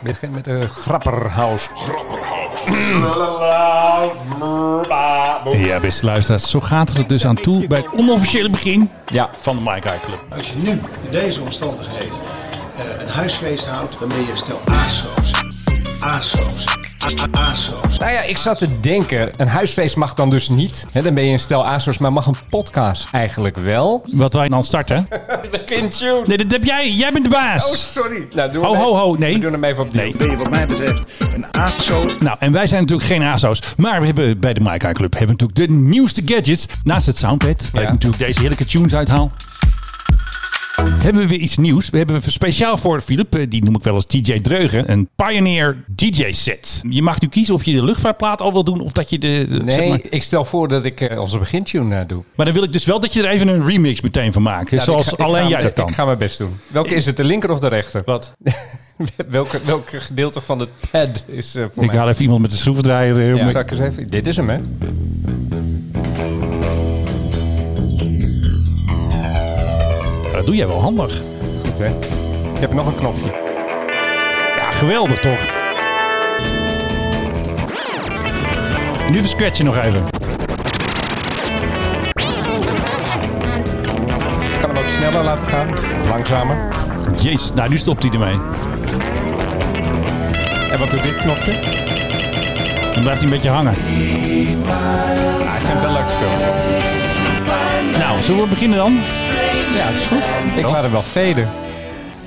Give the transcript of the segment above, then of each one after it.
begin met een grapperhaus. Ja, beste luisteraars, zo gaat het er dus aan toe bij het onofficiële begin ja. van de Mike High Club. Als je nu in deze omstandigheden eh, een huisfeest houdt, dan ben je een stel ASO's. ASO's. ASO's. Nou ja, ik zat te denken, een huisfeest mag dan dus niet. Hè, dan ben je een stel ASO's, maar mag een podcast eigenlijk wel. Wat wij dan starten? Begin tune. Nee, dat heb jij. Jij bent de baas. Oh, sorry. Nou, doe Ho, hem ho, even- ho, nee. We doen hem even opnieuw. Nee. Ben je wat mij betreft een ASO. Nou, en wij zijn natuurlijk geen ASO's. Maar we hebben bij de Mike High Club hebben we natuurlijk de nieuwste gadgets. Naast het soundpad, waar Ja. ik natuurlijk deze heerlijke tunes uithaal. Hebben we weer iets nieuws. We hebben speciaal voor Philip, eh, die noem ik wel als DJ Dreugen, een Pioneer DJ set. Je mag nu kiezen of je de luchtvaartplaat al wil doen of dat je de... de- Nee, zeg maar. ik stel voor dat ik eh, onze begintune eh, doe. Maar dan wil ik dus wel dat je er even een remix meteen van maakt. Ja, zoals ik ga- ik alleen jij dat kan. Ik ga mijn best doen. Welke is het, de linker of de rechter? Wat? welke, welke gedeelte van het pad is voor Ik mij? haal even iemand met de schroevendraaier. Ja, ik eens even... Dit is hem, hè? Doe jij wel handig. Goed, hè? Ik heb nog een knopje. Ja, geweldig toch? En nu even scratchen nog even. Ik kan hem ook sneller laten gaan. Langzamer. Jezus, nou nu stopt hij ermee. En wat doet dit knopje? Dan blijft hij een beetje hangen. Ah, ik vind het wel leuk speel. Nou, zullen we beginnen dan? Ja, dat is goed. Ik laat hem wel veden.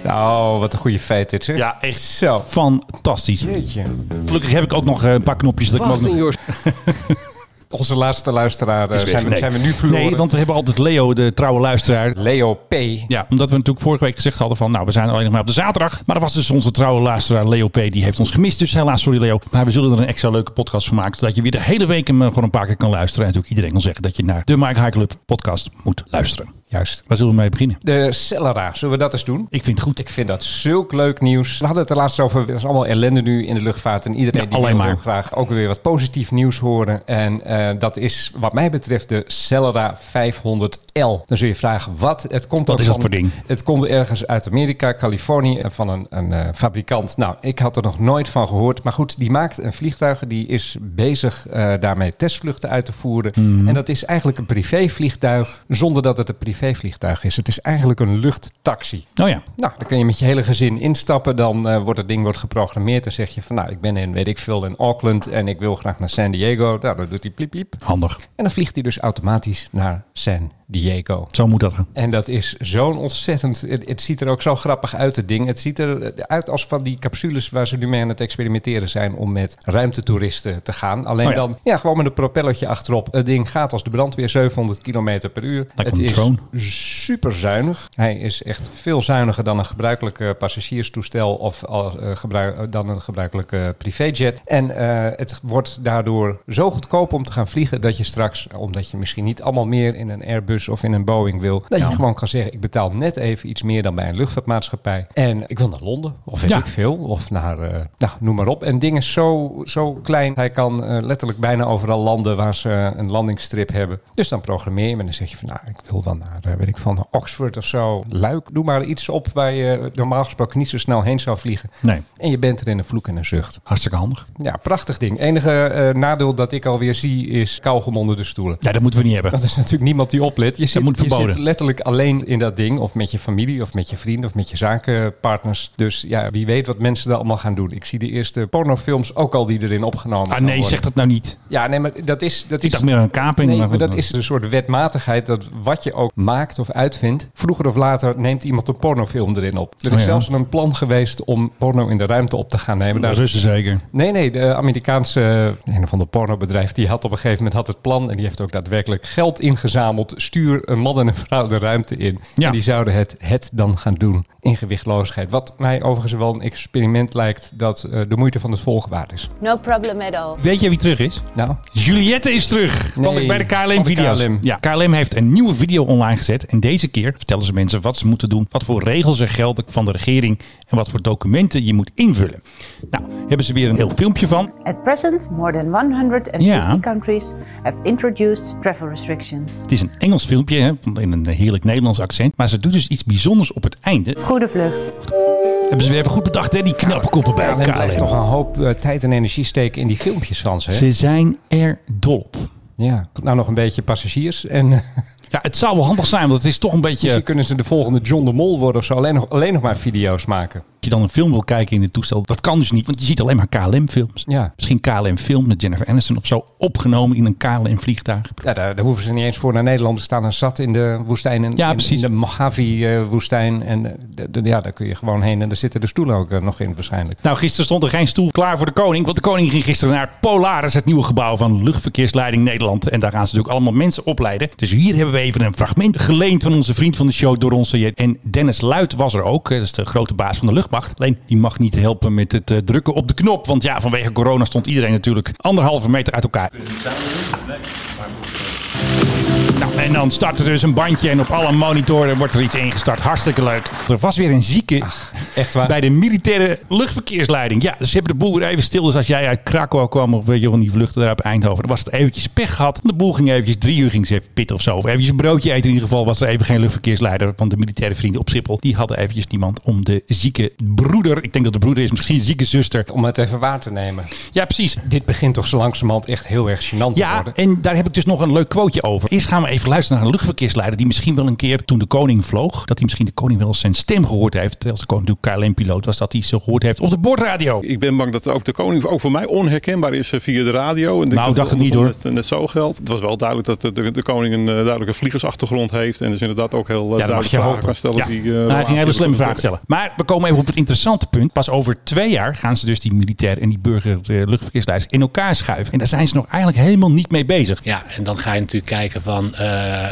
Oh, wat een goede feit dit, zeg. Ja, echt Zo. fantastisch. Jeetje. Gelukkig heb ik ook nog eh, een paar knopjes. Dat ik hem ook nog... Onze laatste luisteraar eh, zijn, we, Nee. zijn we nu verloren. Nee, want we hebben altijd Leo, de trouwe luisteraar. Leo P. Ja, omdat we natuurlijk vorige week gezegd hadden van... nou, we zijn alleen nog maar op de zaterdag. Maar dat was dus onze trouwe luisteraar Leo P. Die heeft ons gemist. Dus helaas, sorry Leo. Maar we zullen er een extra leuke podcast van maken. Zodat je weer de hele week hem eh, gewoon een paar keer kan luisteren. En natuurlijk iedereen kan zeggen dat je naar de Mike High Club podcast moet luisteren. Juist. Waar zullen we mee beginnen? De Cellera, zullen we dat eens doen? Ik vind het goed. Ik vind dat zulk leuk nieuws. We hadden het er laatst over. Er is allemaal ellende nu in de luchtvaart. En iedereen Ja, die wil maar. graag ook weer wat positief nieuws horen. En eh, dat is wat mij betreft de Cellera 500L. Dan zul je vragen wat. Het komt Wat is dat van- voor ding? Het komt ergens uit Amerika, Californië. Van een, een eh, fabrikant. Nou, ik had er nog nooit van gehoord. Maar goed, die maakt een vliegtuig. Die is bezig eh, daarmee testvluchten uit te voeren. Mhm. En dat is eigenlijk een privévliegtuig. Zonder dat het een privévliegtuig is. Het is eigenlijk een luchttaxi. Oh ja. Nou, dan kun je met je hele gezin instappen. Dan eh, wordt het ding wordt geprogrammeerd. Dan zeg je van, nou, ik ben in, weet ik veel, in Auckland en ik wil graag naar San Diego. Nou, dan doet hij pliep pliep. Handig. En dan vliegt hij dus automatisch naar San Diego. Zo moet dat gaan. En dat is zo'n ontzettend... Het, het ziet er ook zo grappig uit, het ding. Het ziet eruit als van die capsules waar ze nu mee aan het experimenteren zijn... om met ruimtetoeristen te gaan. Alleen Oh ja. dan ja, gewoon met een propellertje achterop. Het ding gaat als de brandweer 700 km per uur. Het is drone. super zuinig. Hij is echt veel zuiniger dan een gebruikelijke passagierstoestel... of eh, gebruik, dan een gebruikelijke privéjet. En eh, het wordt daardoor zo goedkoop om te gaan vliegen... dat je straks, omdat je misschien niet allemaal meer in een Airbus of in een Boeing wil... dat Ja. je gewoon kan zeggen, ik betaal net even iets meer dan bij een luchtvaartmaatschappij. En ik wil naar Londen, of weet Ja. ik veel. Of naar, eh, nou, noem maar op. En ding is zo, zo klein. Hij kan eh, letterlijk bijna overal landen waar ze een landingsstrip hebben. Dus dan programmeer je hem en dan zeg je van, nou, ik wil dan naar, eh, weet ik van, Oxford of zo. Luik, doe maar iets op waar je normaal gesproken niet zo snel heen zou vliegen. Nee, En je bent er in een vloek en een zucht. hartstikke handig. Ja, prachtig ding. Enige nadeel dat ik alweer zie is kauwgom onder de stoelen. Ja, dat moeten we niet hebben. Dat is natuurlijk niemand die oplet. Je zit, moet je zit letterlijk alleen in dat ding. Of met je familie, of met je vrienden, of met je zakenpartners. Dus ja, wie weet wat mensen daar allemaal gaan doen. Ik zie de eerste pornofilms ook al die erin opgenomen Ah nee, worden. zeg dat nou niet. Ja, nee, maar dat is... Dat Ik is dacht meer een kaping. Nee, maar dat is een soort wetmatigheid dat wat je ook maakt of uitvindt, vroeger of later neemt iemand een pornofilm erin op. Er is Oh ja. zelfs een plan geweest om porno in de ruimte op te gaan nemen. De Daar Russen zeker. Nee, nee, de Amerikaanse, een of ander pornobedrijf, die had op een gegeven moment had het plan en die heeft ook daadwerkelijk geld ingezameld. Stuur een man en een vrouw de ruimte in. Ja. En die zouden het, het dan gaan doen in gewichtloosheid. Wat mij overigens wel een experiment lijkt dat eh, de moeite van het volgen waard is. No problem at all. Weet je wie terug is? Nou, Juliette is terug van de, Nee, bij de van de KLM-video's. KLM. Ja, KLM heeft een nieuwe video online gezet. En deze keer vertellen ze mensen wat ze moeten doen. Wat voor regels er gelden van de regering. En wat voor documenten je moet invullen. Nou, hebben ze weer een heel filmpje van. At present, more than 150 Ja. countries have introduced travel restrictions. Het is een Engels filmpje, hè, in een heerlijk Nederlands accent. Maar ze doet dus iets bijzonders op het einde. Goede vlucht. Hebben ze weer even goed bedacht, hè? Die knapkoppen bij KLM blijft KLM. toch een hoop eh, tijd en energie steken in die filmpjes van ze. hè? Ze zijn er dol op. Ja, nou nog een beetje passagiers. En eh, Ja, het zou wel handig zijn, want het is toch een beetje... misschien kunnen ze de volgende John de Mol worden of zo. Alleen nog, alleen nog maar video's maken. Als je dan een film wil kijken in het toestel, dat kan dus niet, want je ziet alleen maar KLM-films. Ja. Misschien KLM-film met Jennifer Aniston of zo, opgenomen in een KLM-vliegtuig. Ja, daar, daar hoeven ze niet eens voor naar Nederland te staan. Er zat in de woestijn, in, Ja, in, precies. in de Mojave-woestijn. en eh, de- de- ja, daar kun je gewoon heen. En daar zitten de stoelen ook eh, nog in waarschijnlijk. Nou, gisteren stond er geen stoel klaar voor de koning. Want de koning ging gisteren naar Polaris, het nieuwe gebouw van Luchtverkeersleiding Nederland. En daar gaan ze natuurlijk allemaal mensen opleiden. Dus hier hebben we even een fragment geleend van onze vriend van de show, Doron Sayed. En Dennis Luit was er ook. Dat is de grote baas van de luchtmacht. Alleen, die mag niet helpen met het eh, drukken op de knop. Want ja, vanwege corona stond iedereen natuurlijk anderhalve meter uit elkaar. Nou, en dan start er dus een bandje en op alle monitoren wordt er iets ingestart. Hartstikke leuk. Er was weer een zieke Echt waar? bij de militaire luchtverkeersleiding. Ja, dus ze hebben de boel weer even stil. Dus als jij uit Krakau kwam of weet je wel, die vluchten daar op Eindhoven, dan was het eventjes pech gehad. De boel ging eventjes, drie uur ging ze even pitten of zo. Of eventjes een broodje eten in ieder geval. Was er even geen luchtverkeersleider. Want de militaire vrienden op Schiphol, die hadden eventjes niemand om de zieke broeder. Ik denk dat de broeder is, misschien zieke zuster. Om het even waar te nemen. Ja, precies. Dit begint toch zo langzamerhand echt heel erg gênant te Ja, worden. en daar heb ik dus nog een leuk quoteje over. Eerst gaan we even luisteren naar een luchtverkeersleider die misschien wel een keer toen de koning vloog, dat hij misschien de koning wel eens zijn stem gehoord heeft. Als de koning natuurlijk KLM-piloot was, dat hij ze gehoord heeft op de bordradio. Ik ben bang dat ook de koning ook voor mij onherkenbaar is eh, via de radio. En Nou, dat dacht het niet, hoor. Net, net zo geldt. Het was wel duidelijk dat de, de, de koning een eh, duidelijke vliegersachtergrond heeft. En dus inderdaad ook heel uh, dat mag duidelijk je vragen hopen. kan stellen. Ja, Die, eh, Nou, hij ging hele slimme vragen stellen. Maar we komen even op het interessante punt. Pas over twee jaar gaan ze dus die militair en die burger eh, luchtverkeersleiders in elkaar schuiven. En daar zijn ze nog eigenlijk helemaal niet mee bezig. Ja, en dan ga je natuurlijk kijken van, eh,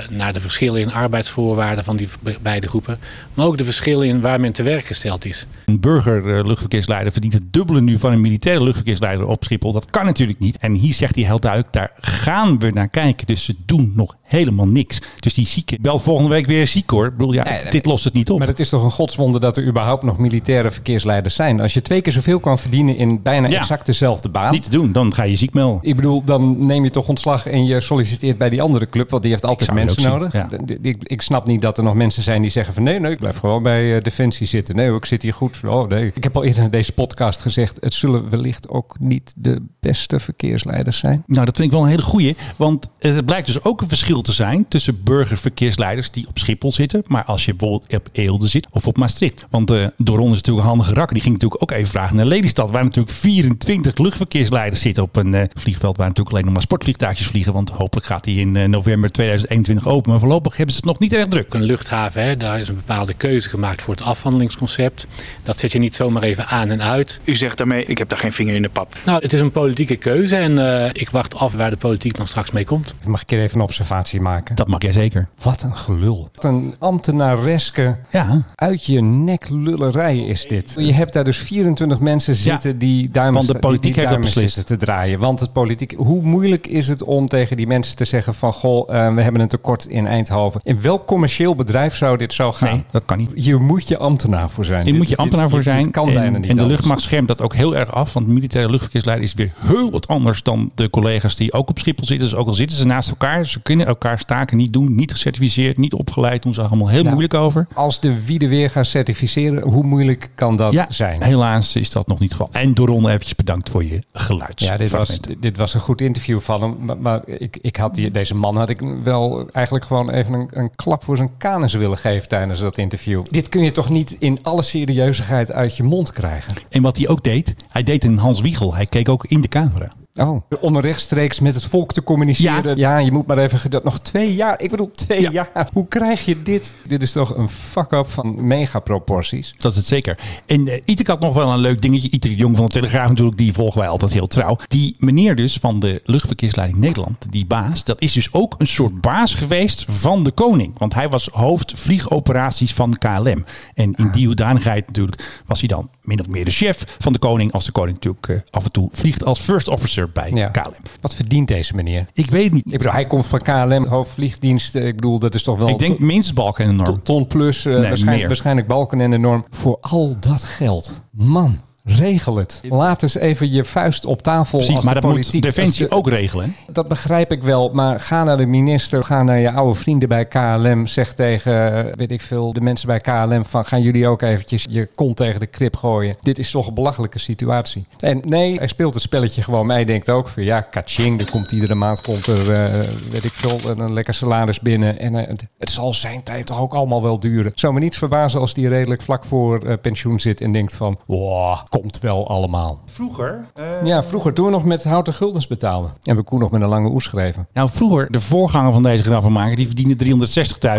naar de verschillen in arbeidsvoorwaarden van die be- beide groepen. Maar ook de verschillen in waar men te werk gesteld is. Een burger eh, luchtverkeersleider verdient het dubbele nu van een militaire luchtverkeersleider op Schiphol. Dat kan natuurlijk niet. En hier zegt hij heel duidelijk, daar gaan we naar kijken. Dus ze doen nog helemaal niks. Dus die zieke belt volgende week weer ziek hoor. Ik bedoel, ja, Nee, nee, dit lost het niet op. Maar het is toch een godswonde dat er überhaupt nog militaire verkeersleiders zijn. Als je twee keer zoveel kan verdienen in bijna Ja. exact dezelfde baan. niet te doen, dan ga je ziek melden. Ik bedoel, dan neem je toch ontslag en je solliciteert bij die andere club, want die heeft altijd mensen nodig. ja. Ik, ik snap niet dat er nog mensen zijn die zeggen van nee, nee, ik blijf gewoon bij eh, Defensie zitten. Nee, ik zit hier goed. Oh nee. Ik heb al eerder in deze podcast gezegd, het zullen wellicht ook niet de beste verkeersleiders zijn. Nou, dat vind ik wel een hele goeie. Want het blijkt dus ook een verschil te zijn tussen burgerverkeersleiders die op Schiphol zitten. Maar als je bijvoorbeeld op Eelde zit of op Maastricht. Want eh Doron is natuurlijk een handige rakker. Die ging natuurlijk ook even vragen naar Lelystad. Waar natuurlijk 24 luchtverkeersleiders zitten op een eh, vliegveld. Waar natuurlijk alleen nog maar sportvliegtuigjes vliegen. Want hopelijk gaat die in november 2021 open. Maar voorlopig hebben ze het nog niet erg druk. Een luchthaven, hè, daar is een bepaalde keuze gemaakt voor het afhandelingsconcept. Dat zet je niet zomaar even aan en uit. U zegt daarmee, ik heb daar geen vinger in de pap. Nou, het is een politieke keuze en eh, ik wacht af waar de politiek dan straks mee komt. Mag ik hier even een observatie maken? Dat mag jij zeker. Wat een gelul. Wat een ambtenareske Ja, uit je nek lullerij is dit. Je hebt daar dus 24 mensen zitten die duimen, want de die- politiek die heeft dat beslist. zitten te draaien. Want het politiek, hoe moeilijk is het om tegen die mensen te zeggen van goh, eh, we hebben een tekort in Eindhoven. In welk commercieel bedrijf zou dit zo gaan? nee, dat kan niet. Hier moet je ambtenaar voor zijn. Hier moet je ambtenaar dit- voor dit- zijn. dit kan en, bijna niet en de anders. luchtmacht schermt dat ook heel erg af. Want de militaire luchtverkeersleider is weer heel wat anders dan de collega's die ook op Schiphol zitten. Dus ook al zitten ze naast elkaar, ze kunnen elkaar staken niet doen. Niet gecertificeerd, niet opgeleid. Doen ze allemaal heel Ja. moeilijk over. Als de wie de weer gaan certificeren, hoe moeilijk kan dat Ja, zijn? helaas is dat nog niet geval. En Doron, eventjes bedankt voor je geluid. Ja, dit was, dit was een goed interview van hem. Maar, maar ik, ik had die, deze man had ik wel eigenlijk gewoon even een, een klap voor zijn kanus willen geven tijdens dat interview. Dit kun je toch niet in alle serieusigheid uit je mond krijgen? En wat hij ook deed, hij deed een Hans Wiegel. Hij keek ook in de camera. Oh, om rechtstreeks met het volk te communiceren. Ja, je moet maar even... ged- Nog twee jaar. Ik bedoel, twee Ja. jaar. Hoe krijg je dit? Dit is toch een fuck-up van megaproporties. Dat is het zeker. En uh, Itek had nog wel een leuk dingetje. Itek Jong van de Telegraaf natuurlijk, die volgen wij altijd heel trouw. Die meneer dus van de luchtverkeersleiding Nederland, die baas, dat is dus ook een soort baas geweest van de koning. Want hij was hoofd vliegoperaties van KLM. En in die hoedanigheid natuurlijk was hij dan min of meer de chef van de koning. Als de koning natuurlijk uh, af en toe vliegt als first officer bij Ja. KLM. Wat verdient deze meneer? Ik weet niet. Ik bedoel, hij komt van KLM, hoofdvliegdienst. Ik bedoel, dat is toch wel... Ik denk minstens balken en een norm. ton, plus, eh, Nee, waarschijnlijk, waarschijnlijk balken en de norm. Voor al dat geld. Man, Regel het. Laat eens even je vuist op tafel Precies, als maar de dat politiek. moet Defensie de- ook regelen. Dat begrijp ik wel, maar ga naar de minister, ga naar je oude vrienden bij KLM. Zeg tegen, eh, weet ik veel, de mensen bij KLM van gaan jullie ook eventjes je kont tegen de krip gooien. Dit is toch een belachelijke situatie. En nee, hij speelt het spelletje gewoon. Hij denkt ook van ja, kaching, er komt iedere maand komt er, eh, weet ik veel, een, een lekker salaris binnen. En eh, het, het zal zijn tijd toch ook allemaal wel duren. Zou me niets verbazen als die redelijk vlak voor pensioen zit en denkt van, wow, komt wel allemaal. Vroeger? Ja, vroeger toen we nog met houten guldens betaalden. En we koen nog met een lange oes schreven. Nou, vroeger, de voorganger van deze grappenmaker, die verdiende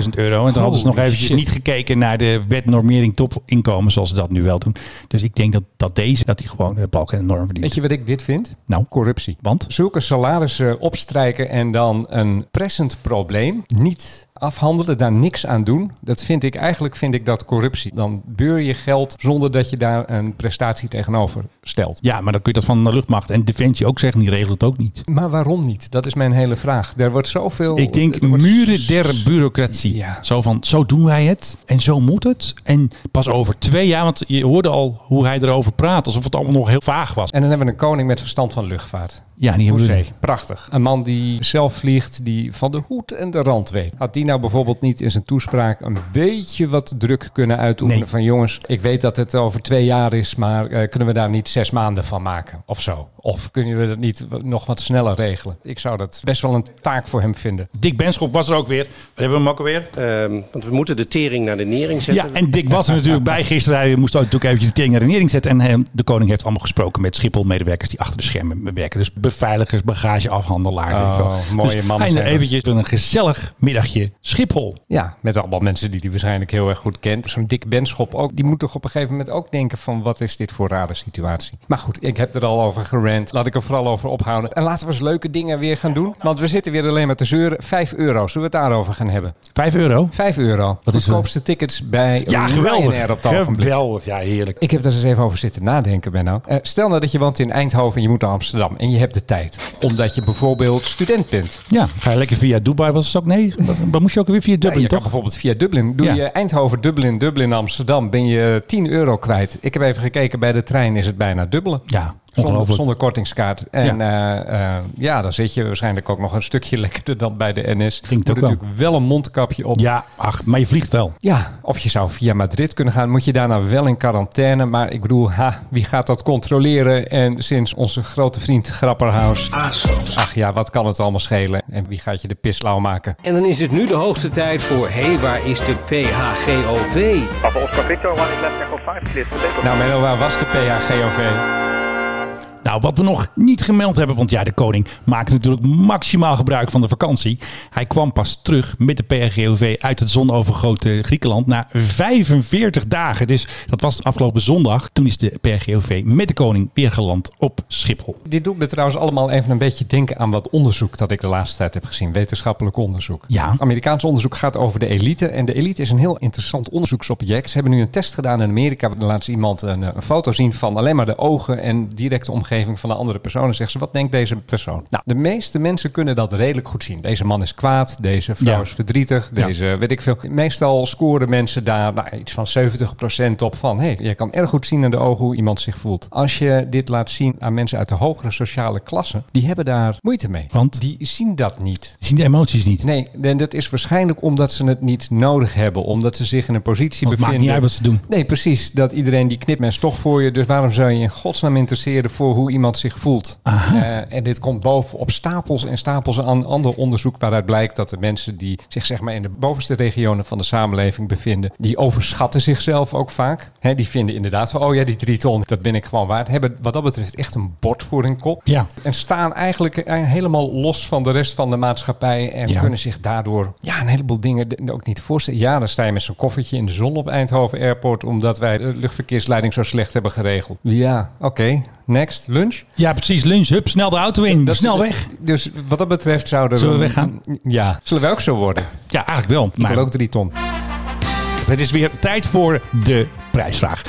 360.000 euro. En toen hadden ze nog eventjes shit. niet gekeken naar de wet normering topinkomen, zoals ze dat nu wel doen. Dus ik denk dat, dat deze, dat die gewoon de balk en de norm verdient. Weet je wat ik dit vind? Nou, Corruptie. want? Zulke salarissen opstrijken en dan een pressend probleem niet afhandelen, daar niks aan doen. Dat vind ik eigenlijk vind ik dat corruptie. Dan beur je geld zonder dat je daar een prestatie tegenover stelt. Ja, maar dan kun je dat van de luchtmacht en Defensie ook zeggen, die regelt het ook niet. Maar waarom niet? Dat is mijn hele vraag. Er wordt zoveel. Ik denk wordt- muren der bureaucratie. Ja. Zo van, zo doen wij het en zo moet het. En pas over twee jaar, want je hoorde al hoe hij erover praat, alsof het allemaal nog heel vaag was. En dan hebben we een koning met verstand van luchtvaart. Ja, die hebben we prachtig. Een man die zelf vliegt, die van de hoed en de rand weet. Had die nou bijvoorbeeld niet in zijn toespraak een beetje wat druk kunnen uitoefenen Nee. van jongens, ik weet dat het over twee jaar is, maar eh, kunnen we daar niet zes maanden van maken of zo? Of kunnen we dat niet nog wat sneller regelen? Ik zou dat best wel een taak voor hem vinden. Dick Benschop was er ook weer. We hebben hem ook alweer. Ehm, want we moeten de tering naar de nering zetten. Ja, en Dick was er natuurlijk bij gisteren. Hij moest ook natuurlijk eventjes de tering naar de nering zetten. En eh, de koning heeft allemaal gesproken met Schiphol-medewerkers die achter de schermen werken. Dus beveiligers, bagageafhandelaars. weet ik veel. Oh, mooie dus zijn dat. eventjes een gezellig middagje Schiphol. Ja, met allemaal mensen die hij waarschijnlijk heel erg goed kent. Zo'n Dick Benschop ook. Die moet toch op een gegeven moment ook denken van wat is dit voor rare situatie. Maar goed, ik heb er al over gerand. Laat ik er vooral over ophouden. En laten we eens leuke dingen weer gaan doen. Want we zitten weer alleen maar te zeuren. Vijf euro. Zullen we het daarover gaan hebben? Vijf euro. Vijf euro. Wat is, Goedkoopste tickets bij Ja, Ryanair geweldig. op het ogenblik. Geweldig. Ja, heerlijk. Ik heb daar eens even over zitten nadenken, Benno. Eh, stel nou dat je woont in Eindhoven en je moet naar Amsterdam. En je hebt de tijd. Omdat je bijvoorbeeld student bent. Ja, ga je lekker via Dubai. Was het ook? Nee, wat moest je ook weer via Ja, Dublin, je kan toch? bijvoorbeeld via Dublin. Doe Ja. je Eindhoven, Dublin, Dublin, Amsterdam. Ben je 10 euro kwijt. Ik heb even gekeken bij de trein. Is het bijna dubbele. Ja, Zonder, zonder kortingskaart. En ja. ja, dan zit je waarschijnlijk ook nog een stukje lekkerder dan bij de NS. Klinkt Moet wel. natuurlijk wel een mondkapje op. Ja, ach, maar je vliegt wel. Ja, of je zou via Madrid kunnen gaan. Moet je daarna wel in quarantaine. Maar ik bedoel, ha, wie gaat dat controleren? En sinds onze grote vriend Grapperhaus. Ach ja, wat kan het allemaal schelen? En wie gaat je de pislauw maken? En dan is het nu de hoogste tijd voor... Hé, hey, waar is de PHGOV? Nou, Menno, waar was de PHGOV? Nou, wat we nog niet gemeld hebben, want ja, de koning maakt natuurlijk maximaal gebruik van de vakantie. Hij kwam pas terug met de PRGOV uit het zonovergoten Griekenland na 45 dagen. Dus dat was afgelopen zondag. Toen is de PRGOV met de koning weer geland op Schiphol. Dit doet me trouwens allemaal even een beetje denken aan wat onderzoek dat ik de laatste tijd heb gezien. Wetenschappelijk onderzoek. Ja. Amerikaans onderzoek gaat over de elite. En de elite is een heel interessant onderzoeksobject. Ze hebben nu een test gedaan in Amerika. Laat ze iemand een, een foto zien van alleen maar de ogen en directe omgeving van de andere persoon. En zeggen ze, wat denkt deze persoon? Nou, de meeste mensen kunnen dat redelijk goed zien. Deze man is kwaad, deze vrouw Ja. is verdrietig, Ja. deze weet ik veel. Meestal scoren mensen daar nou, iets van 70% op van... hé, hey, je kan erg goed zien in de ogen hoe iemand zich voelt. Als je dit laat zien aan mensen uit de hogere sociale klasse... die hebben daar moeite mee. Want? Die zien dat niet. Die zien de emoties niet. Nee, en dat is waarschijnlijk omdat ze het niet nodig hebben. Omdat ze zich in een positie Want het maakt bevinden. niet uit wat ze doen. Nee, precies. Dat iedereen die knipt men toch voor je. Dus waarom zou je in godsnaam interesseren voor hoe iemand zich voelt? Eh, en dit komt boven op stapels en stapels aan ander onderzoek waaruit blijkt dat de mensen die zich zeg maar in de bovenste regionen van de samenleving bevinden, die overschatten zichzelf ook vaak. Hè, die vinden inderdaad van, oh ja, die drie ton, dat ben ik gewoon waard. Hebben wat dat betreft echt een bord voor hun kop. Ja. En staan eigenlijk eh, helemaal los van de rest van de maatschappij. En Ja. kunnen zich daardoor ja, een heleboel dingen ook niet voorstellen. Ja, dan sta je met zo'n koffertje in de zon op Eindhoven Airport. Omdat wij de luchtverkeersleiding zo slecht hebben geregeld. Ja, oké. Next. Lunch. Ja, precies. Lunch. Hup, snel de auto in. Dat- snel weg. Dus wat dat betreft zouden Zullen we weggaan? Ja. Zullen we ook zo worden? Ja, eigenlijk wel. Ik wil ook drie ton. Het is weer tijd voor de prijsvraag.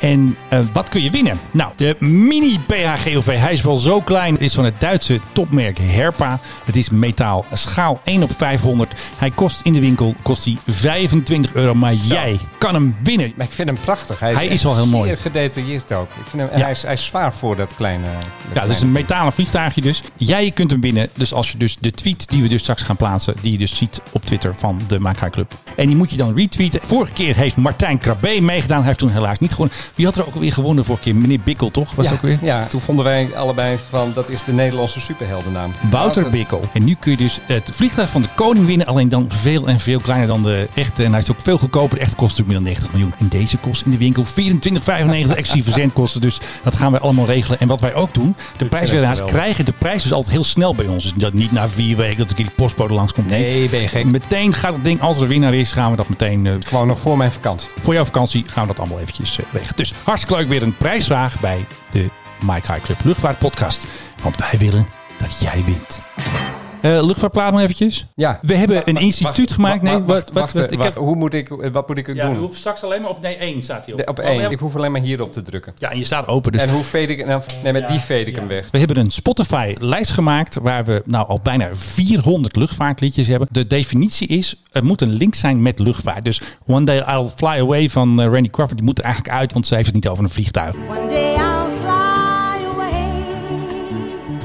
En eh, wat kun je winnen? Nou, de mini PHGOV. Hij is wel zo klein. Het is van het Duitse topmerk Herpa. Het is metaal. Schaal 1 op 500. Hij kost in de winkel kost hij 25 euro. Maar jij kan hem winnen. Maar ik vind hem prachtig. Hij is, Hij is echt wel heel mooi. Zeer gedetailleerd ook. Ik vind hem, Ja. hij, is, hij is zwaar voor dat kleine. dat Ja, het is een metalen vliegtuigje dus. Jij kunt hem winnen. Dus als je dus de tweet die we dus straks gaan plaatsen, die je dus ziet op Twitter van de Makai Club. En die moet je dan retweeten. Vorige keer heeft Martijn Krabbe meegedaan. Hij heeft toen helaas niet gewonnen. Wie had er ook alweer gewonnen vorige keer? Meneer Bikkel, toch? Was ja, het ook weer? ja, toen vonden wij allebei van dat is de Nederlandse superheldennaam. Wouter Bikkel. En nu kun je dus het vliegtuig van de koning winnen. Alleen dan veel en veel kleiner dan de echte. En hij is ook veel goedkoper. De echte kost natuurlijk meer dan 90 miljoen. En deze kost in de winkel 24,95 extra verzendkosten. Dus dat gaan wij allemaal regelen. En wat wij ook doen. De prijswinnaars krijgen de prijs dus altijd heel snel bij ons. Dus dat niet na vier weken dat keer die postbode langskomt. Nee, ben je gek. Meteen gaat het ding, als er een winnaar is, gaan we dat meteen... eh, Gewoon nog voor mijn vakantie. voor jouw vakantie gaan we dat allemaal eventjes eh, weg. Dus hartstikke leuk weer een prijsvraag bij de Mike High Club Luchtvaart Podcast. Want wij willen dat jij wint. Eh luchtvaartplaat nog eventjes. Ja. We hebben een instituut Wacht, gemaakt. Nee, wacht, wat, wacht, wat, wacht, wat- ik wacht. heb, Hoe moet ik, wat moet ik ja, u doen? hoeft straks alleen maar op nee 1 staat hij op. De- op Oh, één. ja. Ik hoef alleen maar hierop te drukken. Ja, en je staat open. Dus En hoe fade ik nou, Nee, met die fade ik hem weg. We hebben een Spotify-lijst gemaakt waar we nou al bijna 400 luchtvaartliedjes hebben. De definitie is, er moet een link zijn met luchtvaart. Dus One Day I'll Fly Away van eh, Randy Crawford, die moet er eigenlijk uit, want ze heeft het niet over een vliegtuig. One day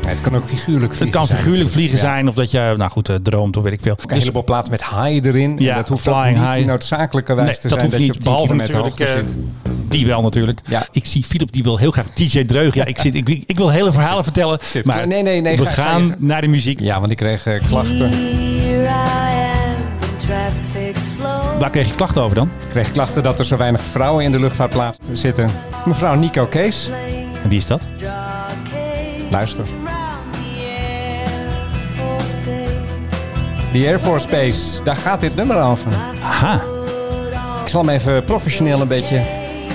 Ja, het kan ook figuurlijk Het vliegen kan zijn figuurlijk vliegen Ja. zijn of dat je, nou goed, eh, droomt of weet ik veel. Een heleboel platen met high erin. Ja, en dat hoeft flying ook niet high. noodzakelijkerwijs Nee, te dat zijn hoeft dat je niet. op 10 Behalve kilometer natuurlijk hoogte eh, zit. die wel natuurlijk. Ja. Ik zie Philip die wil heel graag TJ Dreug. Ja, ik, zit, ik, ik wil hele verhalen vertellen. Zit. Maar Nee, nee, nee, we ga- ga gaan je- naar de muziek. Ja, want ik kreeg eh, klachten. Here I am in traffic slow. Waar kreeg je klachten over dan? Ik kreeg klachten dat er zo weinig vrouwen in de luchtvaartplaats zitten. Mevrouw Nico Kees, En wie is dat? luister. Die Air Force Base, daar gaat dit nummer over. Aha. Ik zal hem even professioneel een beetje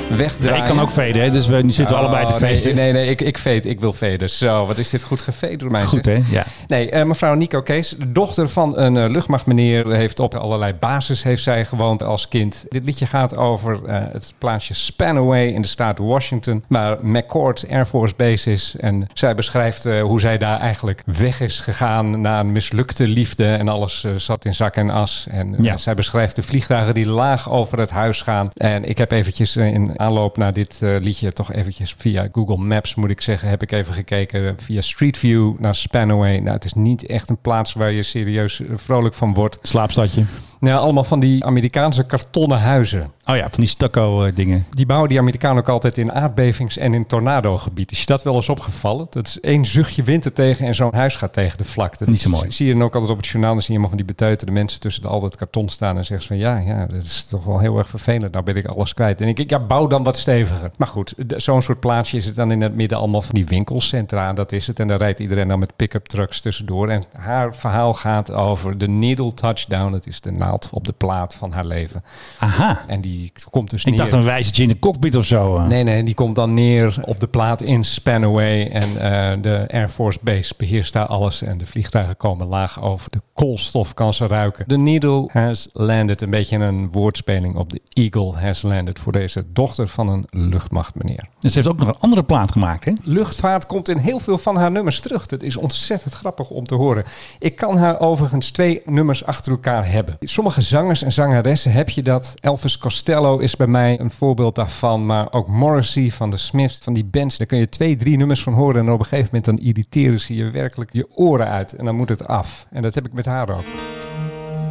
Ja, wegdraaien. ik kan ook veden, hè? dus we nu zitten we allebei te Oh, nee, veden. Nee, nee, ik, ik veed. Ik wil veden. Zo, wat is dit goed geveed door mij. Goed, hè? Ja. Nee, eh, mevrouw Nico Kees, de dochter van een eh, luchtmachtmeneer, heeft op allerlei bases heeft zij gewoond als kind. Dit liedje gaat over eh, het plaatsje Spanaway in de staat Washington, waar McCord Air Force Base is. En zij beschrijft hoe zij daar eigenlijk weg is gegaan na een mislukte liefde en alles zat in zak en as. En Ja. zij beschrijft de vliegtuigen die laag over het huis gaan. En ik heb eventjes in aanloop naar dit eh, liedje toch eventjes via Google Maps moet ik zeggen, heb ik even gekeken via Street View naar Spanaway. Nou, het is niet echt een plaats waar je serieus eh, vrolijk van wordt. Slaapstadje. Nou, allemaal van die Amerikaanse kartonnen huizen. Oh ja, van die stucco dingen. Die bouwen die Amerikanen ook altijd in aardbevings- en in tornadogebied. Is je dat wel eens opgevallen? Dat is één zuchtje wind er tegen en zo'n huis gaat tegen de vlakte. Niet zo mooi. Dat zie je dan ook altijd op het journaal. Dan zie je allemaal van die beteuterde mensen tussen de, al dat karton staan. En zeggen ze van ja, ja, dat is toch wel heel erg vervelend. Nou ben ik alles kwijt. En ik denk, ja, bouw dan wat steviger. Maar goed, zo'n soort plaatsje is het dan in het midden allemaal van die winkelcentra. Dat is het. En daar rijdt iedereen dan met pick-up trucks tussendoor. En haar verhaal gaat over de needle touchdown. Dat is de op de plaat van haar leven. Aha. En die komt dus Ik neer. dacht een wijzertje in de cockpit of zo. eh. Nee, nee, die komt dan neer op de plaat in Spanaway. En eh, de Air Force Base beheerst daar alles. En de vliegtuigen komen laag over. De koolstof kan ze ruiken. The needle has landed. Een beetje een woordspeling op de eagle has landed. Voor deze dochter van een luchtmachtmeneer. En ze heeft ook nog een andere plaat gemaakt, hè? Luchtvaart komt in heel veel van haar nummers terug. Dat is ontzettend grappig om te horen. Ik kan haar overigens twee nummers achter elkaar hebben. Sommige zangers en zangeressen heb je dat. Elvis Costello is bij mij een voorbeeld daarvan. Maar ook Morrissey van de Smiths, van die bands. Daar kun je twee, drie nummers van horen. En op een gegeven moment dan irriteren ze je werkelijk je oren uit. En dan moet het af. En dat heb ik met haar ook.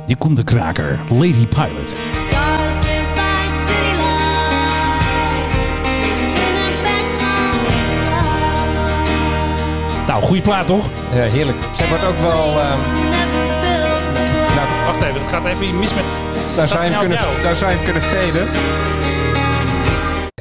Die komt de kraker. Lady Pilot. Nou, goede plaat toch? Ja, heerlijk. Zij wordt ook wel... ehm, nou, Wacht even, het gaat even mis met... Daar zou, je hem nou kunnen, op jou? daar zou je hem kunnen veden.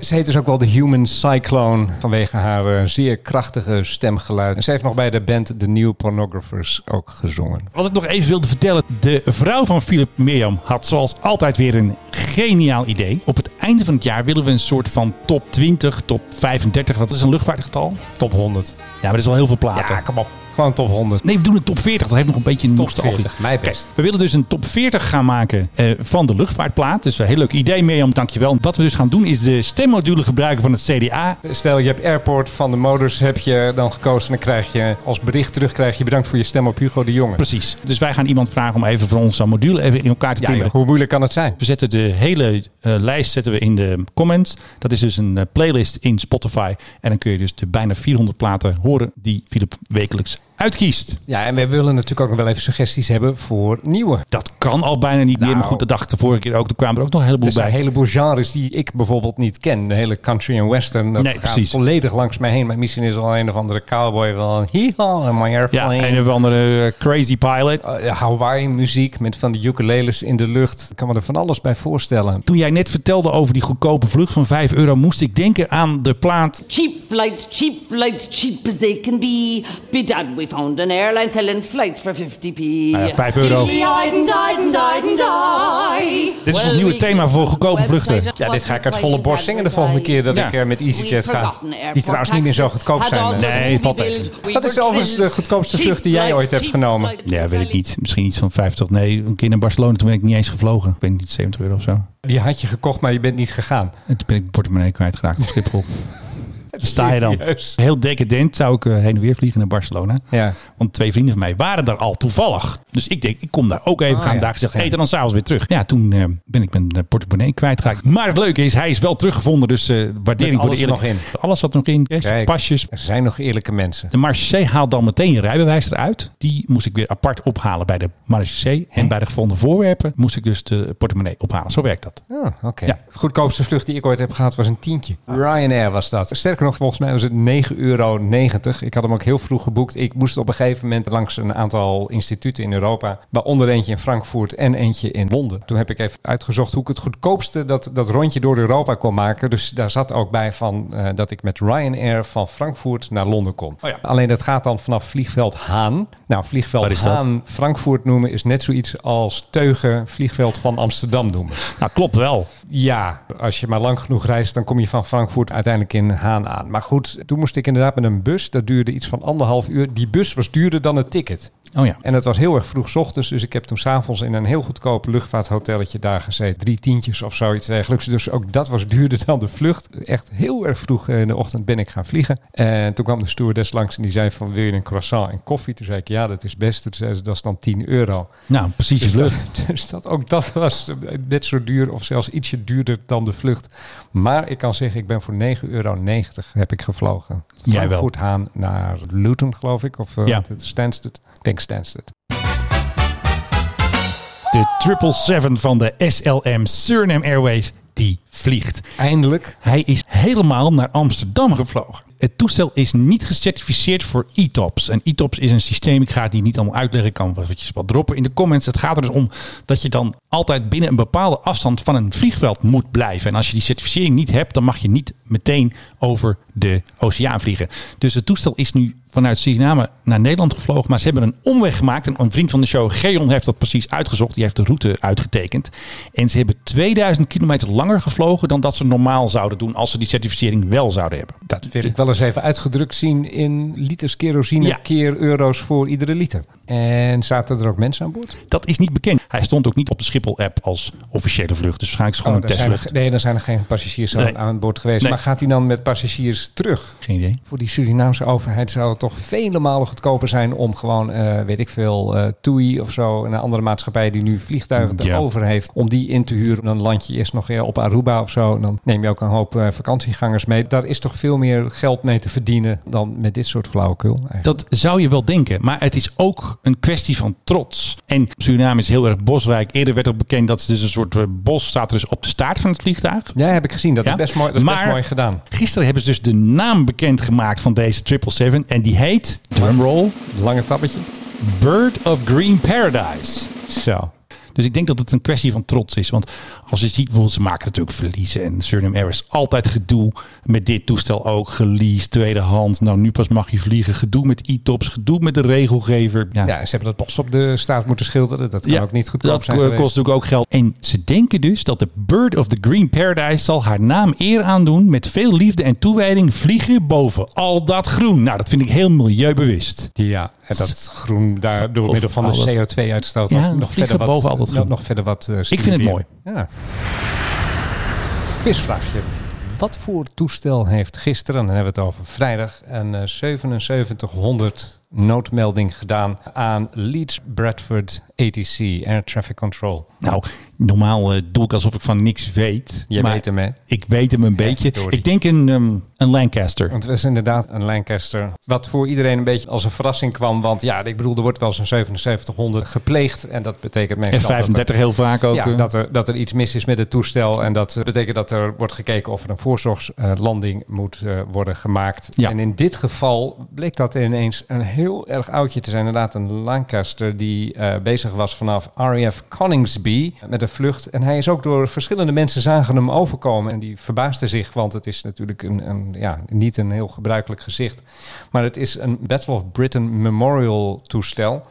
Ze heet dus ook wel de Human Cyclone vanwege haar eh, zeer krachtige stemgeluid. En ze heeft nog bij de band The New Pornographers ook gezongen. Wat ik nog even wilde vertellen. De vrouw van Philip Mirjam had zoals altijd weer een geniaal idee. Op het einde van het jaar willen we een soort van top 20, top 35. Wat is een luchtvaartgetal? Top 100. Ja, maar dat is wel heel veel platen. Ja, kom op. Gewoon top 100. Nee, we doen een top 40. Dat heeft nog een beetje een Top nostalgie. 40, mij best. Kijk, we willen dus een top 40 gaan maken eh, van de luchtvaartplaat. Dus een heel leuk idee, Mirjam. Dankjewel. Wat we dus gaan doen is de stemmodule gebruiken van het CDA. Stel, je hebt Airport van de Motors heb je dan gekozen. En dan krijg je als bericht terug krijg je bedankt voor je stem op Hugo de Jonge. Precies. Dus wij gaan iemand vragen om even voor ons zo'n module even in elkaar te timmeren. hoe moeilijk kan het zijn? We zetten de hele eh, lijst zetten we in de comments. Dat is dus een eh, playlist in Spotify. En dan kun je dus de bijna 400 platen horen die Philip wekelijks uitkiest. Ja, en we willen natuurlijk ook nog wel even suggesties hebben voor nieuwe. Dat kan al bijna niet meer. Nou. Maar goed, dat dacht de vorige keer ook. Er kwamen er ook nog een heleboel Er zijn bij. een heleboel genres die ik bijvoorbeeld niet ken. De hele country en western. Dat Nee, gaat precies. volledig langs mij heen. Maar misschien is al een of andere cowboy wel een hee-haw in my Ja, airplane. een of andere eh, crazy pilot. Uh, Hawaii muziek met van die ukuleles in de lucht. Ik kan me er van alles bij voorstellen. Toen jij net vertelde over die goedkope vlucht van 5 euro, moest ik denken aan de plaat. Cheap flights, cheap flights, cheap as they can be. Be done, we found an airline selling flights for 50p. ja, 5 euro. Dit is ons Well, nieuwe we- thema voor goedkope vluchten. Ja, dit ga ik uit volle borst zingen de volgende keer dat Ja. ik eh, met EasyJet ga. Die trouwens niet meer zo goedkoop zijn. Nee, valt tegen. Wat is overigens de goedkoopste vlucht die jij ooit hebt genomen? Ja, weet ik niet. Misschien iets van 50. Nee, een keer naar Barcelona. Toen ben ik niet eens gevlogen. Ik weet niet, 70 euro of zo. Die had je gekocht, maar je bent niet gegaan. En toen ben ik portemonnee kwijtgeraakt op Schiphol. Sta je dan. Heel decadent zou ik eh, heen en weer vliegen naar Barcelona. Ja. Want twee vrienden van mij waren daar al toevallig. Dus ik denk, ik kom daar ook even. Ah, gaan ja. daar gezegd eten en dan s'avonds weer terug. Ja, toen eh, ben ik mijn eh, portemonnee kwijtgeraakt. Maar het leuke is, hij is wel teruggevonden. Dus eh waardering voor de alles er eerlijk- nog Alles zat er nog in. Kijk. Pasjes. Er zijn nog eerlijke mensen. De Marche haalt dan meteen je rijbewijs eruit. Die moest ik weer apart ophalen bij de Marche. En bij de gevonden voorwerpen moest ik dus de portemonnee ophalen. Zo werkt dat. Oh, oké. Ja. Goedkoopste vlucht die ik ooit heb gehad was een tientje. Ryanair was dat. Sterker nog, volgens mij was het 9,90 euro. Ik had hem ook heel vroeg geboekt. Ik moest op een gegeven moment langs een aantal instituten in Europa. Waaronder eentje in Frankfurt en eentje in Londen. Toen heb ik even uitgezocht hoe ik het goedkoopste dat, dat rondje door Europa kon maken. Dus daar zat ook bij van eh, dat ik met Ryanair van Frankfurt naar Londen kon. Oh ja. Alleen dat gaat dan vanaf vliegveld Haan. Nou, vliegveld? Haan Frankfurt noemen is net zoiets als Teugen vliegveld van Amsterdam noemen. Nou, klopt wel. Ja, als je maar lang genoeg reist, dan kom je van Frankfurt uiteindelijk in Haan aan. Maar goed, toen moest ik inderdaad met een bus. Dat duurde iets van anderhalf uur. Die bus was duurder dan het ticket. Oh ja. En het was heel erg vroeg ochtends. Dus ik heb toen s'avonds in een heel goedkoop luchtvaarthotelletje daar gezeten. Drie tientjes of zoiets dergelijks. Dus ook dat was duurder dan de vlucht. Echt heel erg vroeg in de ochtend ben ik gaan vliegen. En toen kwam de stewardess langs en die zei van wil je een croissant en koffie? Toen zei ik ja, dat is best. Toen zei ze dat is dan 10 euro. Nou, precies Dus vlucht. dat, dus dat, ook dat was net zo duur of zelfs ietsje duurder dan de vlucht. Maar ik kan zeggen, ik ben voor 9,90 euro heb ik gevlogen. Jij wel. Haan naar Luton, geloof ik. Of uh, Ja. Stansted. Ik denk Stansted. De 777 van de SLM Suriname Airways, die vliegt. Eindelijk. Hij is helemaal naar Amsterdam gevlogen. Het toestel is niet gecertificeerd voor ETOPS. En ETOPS is een systeem, ik ga het hier niet allemaal uitleggen, ik kan eventjes wat droppen in de comments. Het gaat er dus om dat je dan altijd binnen een bepaalde afstand van een vliegveld moet blijven. En als je die certificering niet hebt, dan mag je niet meteen over de oceaan vliegen. Dus het toestel is nu vanuit Suriname naar Nederland gevlogen. Maar ze hebben een omweg gemaakt. En een vriend van de show, Geon, heeft dat precies uitgezocht. Die heeft de route uitgetekend. En ze hebben 2000 kilometer langer gevlogen dan dat ze normaal zouden doen als ze die certificering wel zouden hebben. Dat wil ik wel eens even uitgedrukt zien in liters kerosine Ja. keer euro's voor iedere liter. En zaten er ook mensen aan boord? Dat is niet bekend. Hij stond ook niet op de Schiphol-app als officiële vlucht. Dus waarschijnlijk is het gewoon Oh, een testvlucht. er, nee, dan zijn er geen passagiers aan- Nee. aan boord geweest. Nee. Maar gaat hij dan met passagiers terug? Geen idee. Voor die Surinaamse overheid zou het toch vele malen goedkoper zijn om gewoon, eh, weet ik veel, eh TUI of zo, een andere maatschappij die nu vliegtuigen Ja. erover heeft, om die in te huren. Dan land je eerst nog eh, op Aruba of zo. En dan neem je ook een hoop vakantiegangers mee. Daar is toch veel meer geld mee te verdienen dan met dit soort flauwekul. eigenlijk. Dat zou je wel denken. Maar het is ook een kwestie van trots. En Suriname is heel erg bosrijk. Eerder werd ook bekend dat er dus een soort bos staat er dus op de staart van het vliegtuig. Ja, heb ik gezien. Dat Ja. is best mooi, dat is best Maar- mooi gedaan. Gisteren hebben ze dus de naam bekendgemaakt van deze 777. En die heet, drumroll, Lange tabbetje. Bird of Green Paradise. Zo. Dus ik denk dat het een kwestie van trots is. Want als je ziet, bijvoorbeeld, ze maken natuurlijk verliezen. En Suriname Air is altijd gedoe met dit toestel ook. Geleased, tweedehands. Nou, nu pas mag je vliegen. Gedoe met e-tops, gedoe met de regelgever. Ja, Ja, ze hebben dat bos op de staat moeten schilderen. Dat kan Ja, ook niet goedkoop dat zijn geweest. kost natuurlijk ook geld. En ze denken dus dat de Bird of the Green Paradise zal haar naam eer aandoen met veel liefde en toewijding vliegen boven al dat groen. Nou, dat vind ik heel milieubewust. Ja, en dat groen daar door middel van de dat- CO2-uitstoot Ja, nog vliegen verder wat, boven al dat nog, groen. nog verder wat eh, Ik vind het mooi. Ja. Quizvraagje. Wat voor toestel heeft gisteren, dan hebben we het over vrijdag, een eh, 7700 noodmelding gedaan aan Leeds Bradford ATC, Air Traffic Control. Nou, normaal eh, doe ik alsof ik van niks weet. Je maar weet hem, hè? Ik weet hem een beetje. Ik denk een, ehm, een Lancaster. Want het is inderdaad een Lancaster. Wat voor iedereen een beetje als een verrassing kwam. Want ja, ik bedoel, er wordt wel zo'n 7700 gepleegd. En dat betekent meestal... dat er- F35 heel vaak ook. Ja, eh. dat er, dat er iets mis is met het toestel. En dat betekent dat er wordt gekeken of er een voorzorgslanding moet eh, worden gemaakt. Ja. En in dit geval bleek dat ineens een heel erg oudje te zijn. Inderdaad, een Lancaster die bezig was vanaf RAF Coningsby met een vlucht. En hij is ook door verschillende mensen zagen hem overkomen. En die verbaasden zich, want het is natuurlijk een, een, ja, niet een heel gebruikelijk gezicht. Maar het is een Battle of Britain Memorial toestel.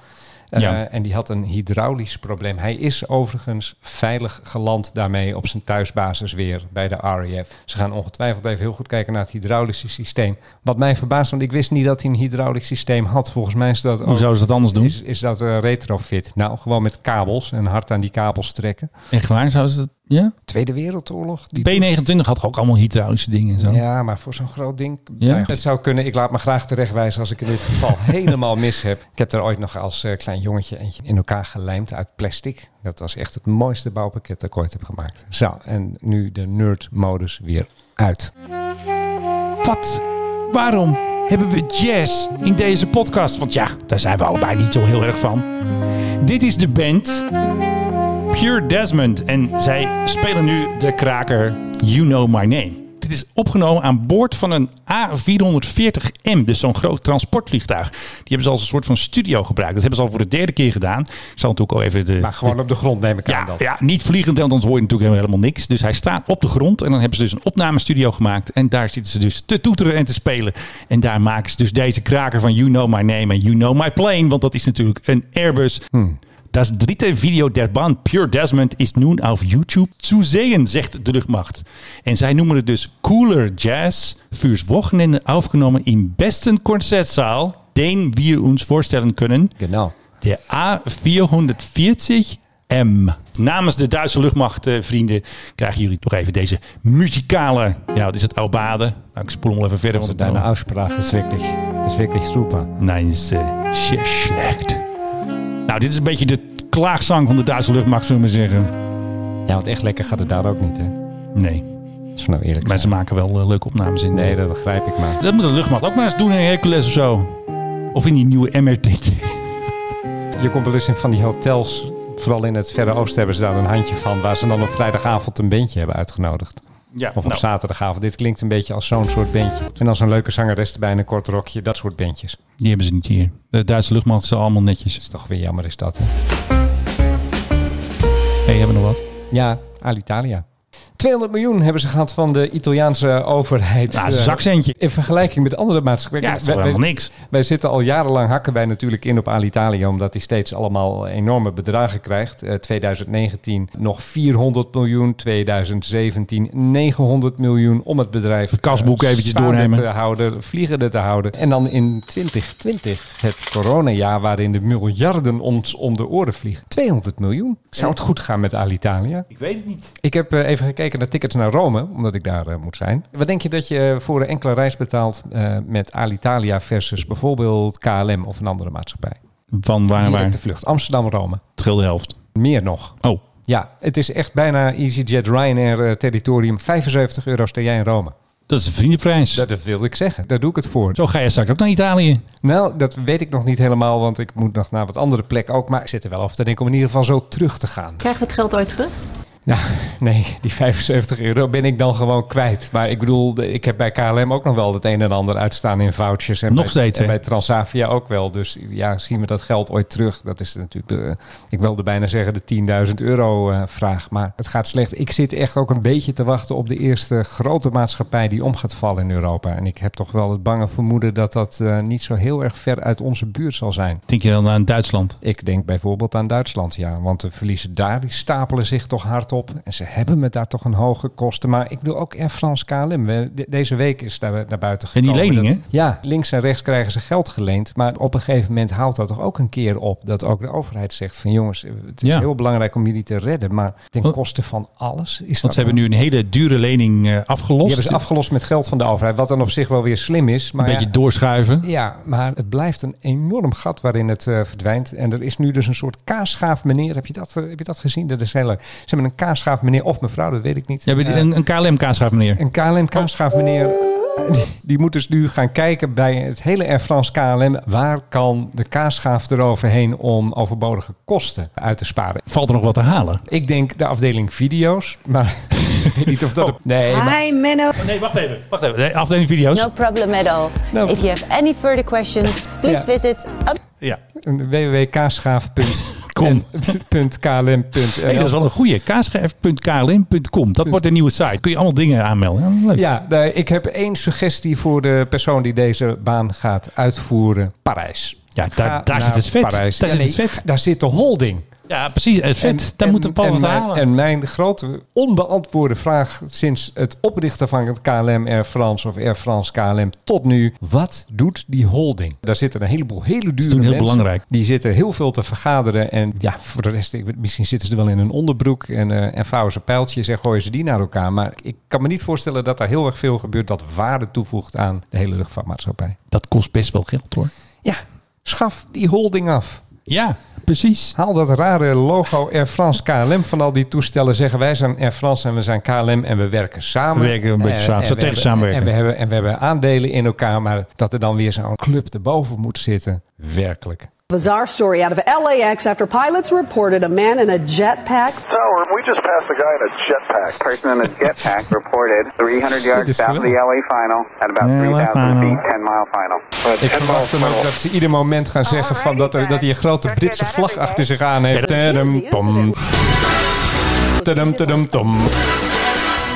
Eh, Ja. en die had een hydraulisch probleem. Hij is overigens veilig geland daarmee op zijn thuisbasis weer bij de RAF. Ze gaan ongetwijfeld even heel goed kijken naar het hydraulische systeem. Wat mij verbaast, want ik wist niet dat hij een hydraulisch systeem had. Volgens mij is dat Hoe zouden ze dat anders doen? Is, is dat eh, retrofit? Nou, gewoon met kabels en hard aan die kabels trekken. Echt waar? Zouden ze dat? Ja? Tweede Wereldoorlog? Die B29 had ook allemaal hydraulische dingen en zo. Ja, maar voor zo'n groot ding. Ja. Nou, het zou kunnen. Ik laat me graag terechtwijzen als ik in dit geval helemaal mis heb. Ik heb daar ooit nog als eh, klein jongetje eentje in elkaar gelijmd uit plastic. Dat was echt het mooiste bouwpakket dat ik ooit heb gemaakt. Zo, en nu de nerd-modus weer uit. Wat? Waarom hebben we jazz in deze podcast? Want ja, daar zijn we allebei niet zo heel erg van. Dit is de band Pure Desmond. En zij spelen nu de kraker You Know My Name. Dit is opgenomen aan boord van een A440M, dus zo'n groot transportvliegtuig. Die hebben ze als een soort van studio gebruikt. Dat hebben ze al voor de derde keer gedaan. Ik zal natuurlijk ook even de, Maar gewoon op de grond neem ik aan ja, dan. ja, niet vliegend, want anders hoor je natuurlijk helemaal niks. Dus hij staat op de grond en dan hebben ze dus een opnamestudio gemaakt. En daar zitten ze dus te toeteren en te spelen. En daar maken ze dus deze kraker van You Know My Name en You Know My Plane. Want dat is natuurlijk een Airbus. Das dritte Video der Band Pure Desmond is nu auf YouTube zu sehen, zegt de luchtmacht. En zij noemen het dus Cooler Jazz fürs Wochenende aufgenomen in besten Konzertsaal, den wir uns vorstellen können. Genau. De A440M. Namens de Duitse luchtmacht, eh, vrienden, krijgen jullie toch even deze muzikale. Ja, wat is het? Aubade. Nou, ik spoel hem even verder. Want deine Aussprache ist wirklich, ist wirklich super. Nee, is uh, slecht. Nou, dit is een beetje de klaagzang van de Duitse luchtmacht, zullen we maar zeggen. Ja, want echt lekker gaat het daar ook niet, hè? Nee, Als we nou eerlijk maar ze maken wel eh, leuke opnames in. Nee, dat begrijp ik maar. Dat moet de luchtmacht ook maar eens doen in Hercules of zo. Of in die nieuwe MRTT. Je komt wel eens in van die hotels, vooral in het Verre Oosten hebben ze daar een handje van, waar ze dan op vrijdagavond een bandje hebben uitgenodigd. Ja, Of op nou, zaterdagavond. Dit klinkt een beetje als zo'n soort bandje. En dan zo'n leuke zangeres erbij in een kort rokje. Dat soort bandjes. die hebben ze niet hier. De Duitse luchtmacht is allemaal netjes. is toch weer jammer is dat, hè? hey, hebben we nog wat? Ja, Alitalia. 200 miljoen hebben ze gehad van de Italiaanse overheid. Nou, een Eh, zakcentje. In vergelijking met andere maatschappijen. Ja, het is toch Wij- helemaal niks. Wij zitten al jarenlang hakken wij natuurlijk in op Alitalia, omdat hij steeds allemaal enorme bedragen krijgt. Eh, 2019 nog 400 miljoen, 2017 900 miljoen om het bedrijf Het kasboek eh, eventjes doornemen. te houden, vliegende te houden. En dan in 2020 het coronajaar waarin de miljarden ons om de oren vliegen. 200 miljoen. Zou het goed gaan met Alitalia? Ik weet het niet. Ik heb eh, even gekeken naar tickets naar Rome, omdat ik daar eh, moet zijn. Wat denk je dat je voor een enkele reis betaalt eh, met Alitalia versus bijvoorbeeld KLM of een andere maatschappij? Van waar naar waar? Directe vlucht. Amsterdam-Rome. Het scheelt de helft. Meer nog. Oh, Ja, het is echt bijna EasyJet Ryanair eh, territorium. 75 euro sta jij in Rome. dat is een vriendenprijs. Dat, dat wilde ik zeggen. Daar doe ik het voor. Zo ga je straks ook naar Italië. Nou, dat weet ik nog niet helemaal, want ik moet nog naar wat andere plekken ook. Maar ik zit er wel over te denken om in ieder geval zo terug te gaan. Krijgen we het geld ooit terug? Ja, nee, die 75 euro ben ik dan gewoon kwijt. Maar ik bedoel, ik heb bij KLM ook nog wel het een en ander uitstaan in vouchers. En Nog bij, steeds, En bij Transavia ook wel. Dus ja, zien we dat geld ooit terug? Dat is natuurlijk, de, ik wilde bijna zeggen de 10.000 euro eh, vraag. Maar het gaat slecht. Ik zit echt ook een beetje te wachten op de eerste grote maatschappij die om gaat vallen in Europa. En ik heb toch wel het bange vermoeden dat dat eh, niet zo heel erg ver uit onze buurt zal zijn. Denk je dan aan Duitsland? Ik denk bijvoorbeeld aan Duitsland, ja. Want de verliezen daar, die stapelen zich toch hard op. En ze hebben met daar toch een hoge kosten. Maar ik doe ook Air France KLM. We- de- deze week is daar naar buiten En die gekomen. leningen? dat- ja, links en rechts krijgen ze geld geleend. Maar op een gegeven moment houdt dat toch ook een keer op. Dat ook de overheid zegt van jongens, het is Ja. heel belangrijk om jullie te redden. Maar ten Want- koste van alles is Want dat ze hebben nu een hele dure lening eh, afgelost. Die hebben ze afgelost met geld van de overheid. Wat dan op zich wel weer slim is. Maar een beetje ja, doorschuiven. ja, maar het blijft een enorm gat waarin het eh, verdwijnt. En er is nu dus een soort kaasschaaf meneer. Heb je dat, eh, heb je dat gezien? Dat is heel leuk. Ze hebben een kaasschaaf meneer of mevrouw, dat weet ik niet. Ja, Eh, een, een KLM-kaasschaaf, meneer. een KLM kaasschaaf meneer. Die, die moet dus nu gaan kijken bij het hele Air France KLM. Waar kan de kaasschaaf eroverheen om overbodige kosten uit te sparen? Valt er nog wat te halen? Ik denk de afdeling video's. Maar ik weet niet of dat... Nee, maar, Hi, Menno. Nee, wacht even. Wacht even. Nee, Afdeling video's. No problem at all. No. If you have any further questions, please Ja. visit up Ja. www.kaasschaaf.klm.nl Hey, dat is wel een goeie. kaasschaaf.klm.com. Dat wordt een nieuwe site. Kun je allemaal dingen aanmelden. Ja, leuk. Ja, daar- ik heb één suggestie voor de persoon die deze baan gaat uitvoeren. Parijs. Ja, daar, zit het vet. Parijs. Daar Ja, zit het vet. Daar zit de holding. Ja, precies. Het vet. En- daar en- moet een wat mijn- halen. En mijn grote onbeantwoorde vraag sinds het oprichten van het KLM Air France of Air France KLM tot nu. Wat doet die holding? Daar zitten een heleboel hele dure doen heel mensen. belangrijk. Die zitten heel veel te vergaderen. En ja, voor de rest, ik weet- misschien zitten ze er wel in een onderbroek en, eh, en vouwen ze pijltjes en gooien ze die naar elkaar. Maar ik kan me niet voorstellen dat daar heel erg veel gebeurt dat waarde toevoegt aan de hele luchtvaartmaatschappij. Dat kost best wel geld hoor. Ja, schaf die holding af. Ja, precies. Haal dat rare logo Air France KLM van al die toestellen. Zeggen wij zijn Air France en we zijn KLM en we werken samen. We werken een beetje Eh, samen, en we strategisch hebben- samenwerken. En we, hebben, en we hebben aandelen in elkaar. Maar dat er dan weer zo'n club erboven moet zitten. Werkelijk. Bizarre story out of LAX after pilots reported a man in a jetpack. Just passed a guy in a jetpack. Person in a jetpack reported 300 yards south of the. LA final at about LA 3,000 final. feet, 10 mile final. Ik verwacht dan ook dat ze ieder moment gaan zeggen van dat, er, dat hij een grote Britse vlag achter zich aan heeft. Tadam, tom. Tadam, tadam, tom.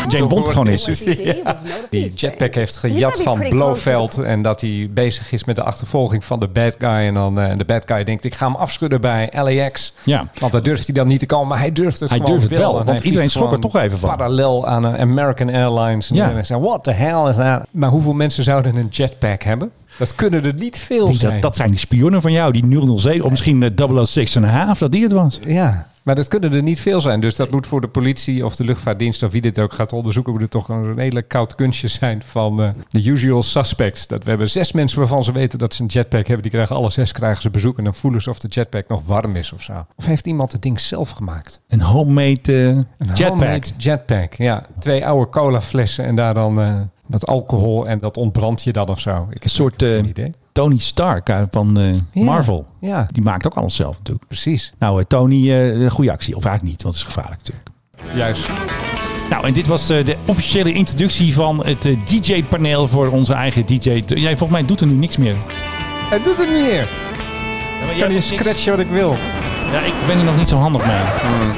Jane Bond gewoon is. Ja. Die jetpack heeft gejat van Blofeld en dat hij bezig is met de achtervolging van de bad guy. En dan eh, de bad guy denkt, ik ga hem afschudden bij LAX. Ja. Want daar durft hij dan niet te komen, maar hij durft het Hij gewoon durft het wel, want iedereen schrok er toch even van. Parallel aan eh, American Airlines. En Ja. zegt, what the hell is that? Maar hoeveel mensen zouden een jetpack hebben? Dat kunnen er niet veel Die, zijn. dat, dat zijn die spionnen van jou, die 007, of misschien de 006 en een half, dat die het was. Ja, maar dat kunnen er niet veel zijn. Dus dat moet voor de politie of de luchtvaartdienst of wie dit ook gaat onderzoeken, moet het toch een hele koud kunstje zijn van eh, de usual suspects. Dat we hebben zes mensen waarvan ze weten dat ze een jetpack hebben. Die krijgen alle zes krijgen ze bezoek en dan voelen ze of de jetpack nog warm is of zo. Of heeft iemand het ding zelf gemaakt? Een homemade eh, Een jetpack. homemade jetpack, ja. Twee oude cola flessen en daar dan eh, wat alcohol en dat ontbrandt je dan of zo. Ik Een soort eh. Tony Stark eh, van eh, Ja, Marvel. Ja, Die maakt ook alles zelf natuurlijk. precies. Nou, Tony, goede actie. Of eigenlijk niet, want het is gevaarlijk natuurlijk. Juist. Nou, en dit was de officiële introductie van het DJ-paneel voor onze eigen DJ. Jij, volgens mij doet er nu niks meer. Het doet het niet meer. maar Ik jij kan niks. scratchen wat ik wil. Ja, ik ben er nog niet zo handig mee.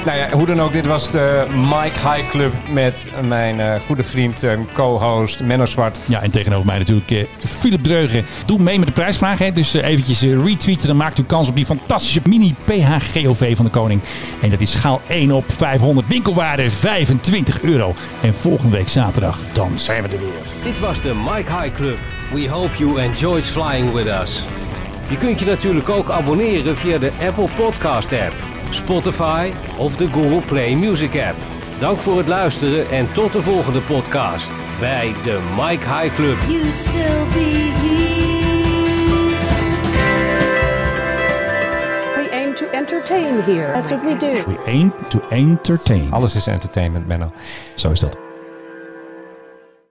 Nou ja, hoe dan ook, dit was de Mike High Club met mijn eh, goede vriend en co-host Menno Zwart. Ja, en tegenover mij natuurlijk eh, Philip Dreugen. Doe mee met de prijsvraag. Hè. Dus eh, eventjes eh, retweeten. Dan maakt u kans op die fantastische mini PHGOV van de koning. En dat is schaal 1 op 500. Winkelwaarde 25 euro. En volgende week zaterdag, dan zijn we er weer. Dit was de Mike High Club. We hope you enjoyed flying with us. Je kunt je natuurlijk ook abonneren via de Apple Podcast app, Spotify of de Google Play Music app. Dank voor het luisteren en tot de volgende podcast bij de Mike High Club. You'd still be We aim to entertain here. That's what we do. We aim to entertain. Alles is entertainment, Menno. Zo is dat.